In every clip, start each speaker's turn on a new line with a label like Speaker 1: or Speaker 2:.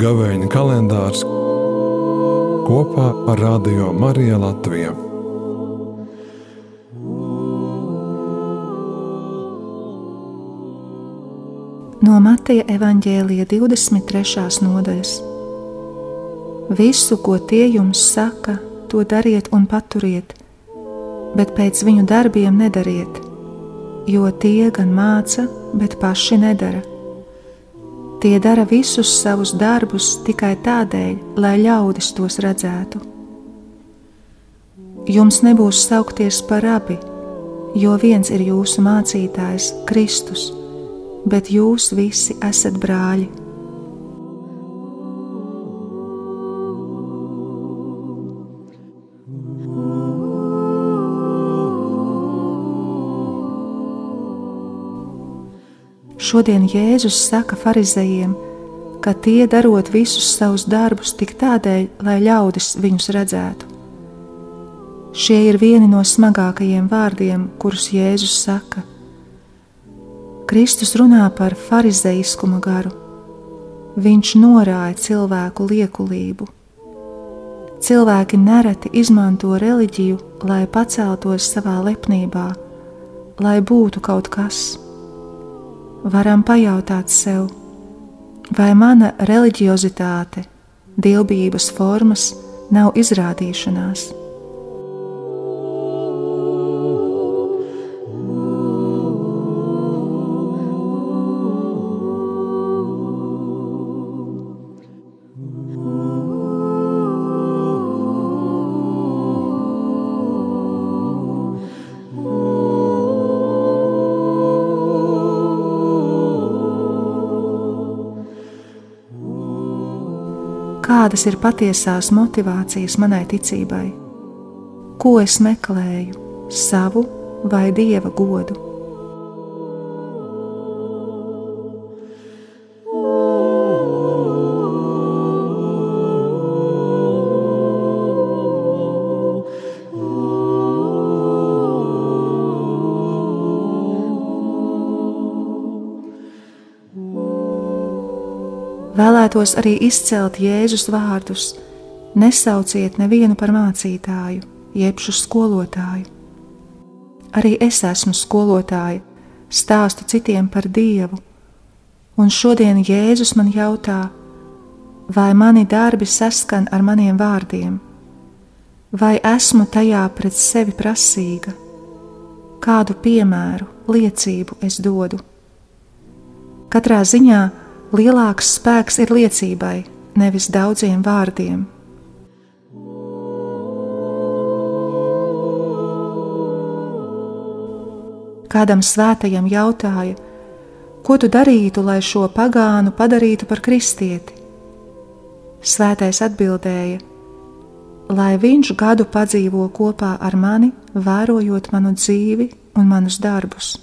Speaker 1: Gavēņa kalendārs kopā ar Radio Mariju Latviju.
Speaker 2: No Mateja evaņģēlija 23. nodaļas. Visu, ko tie jums saka, to dariet un paturiet, bet pēc viņu darbiem nedariet, jo tie gan māca, bet paši nedara. Tie dara visus savus darbus tikai tādēļ, lai ļaudis tos redzētu. Jums nebūs saukties par abi, jo viens ir jūsu mācītājs, Kristus, bet jūs visi esat brāļi. Šodien Jēzus saka farizējiem, ka tie darot visus savus darbus tik tādēļ, lai ļaudis viņus redzētu. Šie ir vieni no smagākajiem vārdiem, kurus Jēzus saka. Kristus runā par farizeiskuma garu. Viņš norāja cilvēku liekulību. Cilvēki nereti izmanto reliģiju, lai paceltos savā lepnībā, lai būtu kaut kas varam pajautāt sev, vai mana reliģiozitāte, dievbijības formas nav izrādīšanās. Kādas ir patiesās motivācijas manai ticībai, ko es meklēju, savu vai dieva godu. Vēlētos arī izcelt Jēzus vārdus: Nesauciet nevienu par mācītāju, jebšu skolotāju. Arī es esmu skolotāja, stāstu citiem par Dievu, un šodien Jēzus man jautā, vai mani darbi saskan ar maniem vārdiem, vai esmu tajā pret sevi prasīga, kādu piemēru, liecību es dodu. Katrā ziņā lielāks spēks ir liecībai, nevis daudziem vārdiem. Kādam svētajam jautāja, ko tu darītu, lai šo pagānu padarītu par kristieti? Svētais atbildēja, lai viņš gadu padzīvo kopā ar mani, vērojot manu dzīvi un manus darbus.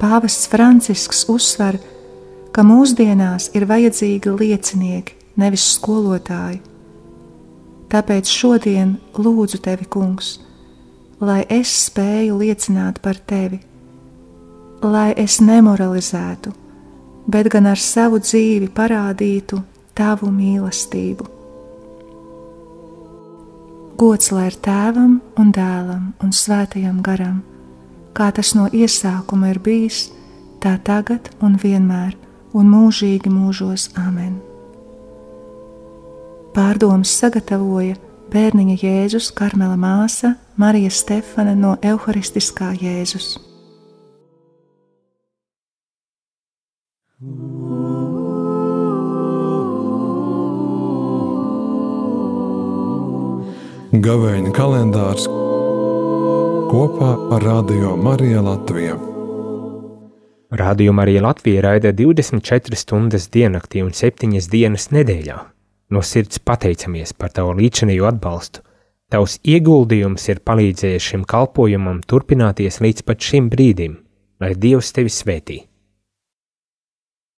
Speaker 2: Pāvests Francisks uzsver, ka ka mūsdienās ir vajadzīgi liecinieki, nevis skolotāji. Tāpēc šodien lūdzu tevi, Kungs, lai es spēju liecināt par tevi, lai es nemoralizētu, bet gan ar savu dzīvi parādītu tavu mīlestību. Gods lai ir tēvam un dēlam un svētajam garam, kā tas no iesākuma ir bijis, tā tagad un vienmēr un mūžīgi mūžos Āmen. Pārdomas sagatavoja bērniņa Jēzus Karmela māsa Marija Stefana no Euharistiskā Jēzus.
Speaker 1: Gavēņa kalendārs kopā ar Radio Mariju Latviju.
Speaker 3: Rādījumā arī Latvija raida 24 stundas diennaktī un 7 dienas nedēļā. No sirds pateicamies par tavu līdzinējo atbalstu. Tavs ieguldījums ir palīdzējis šim kalpojumam turpināties līdz pat šim brīdim, lai Dievs tevi svētī.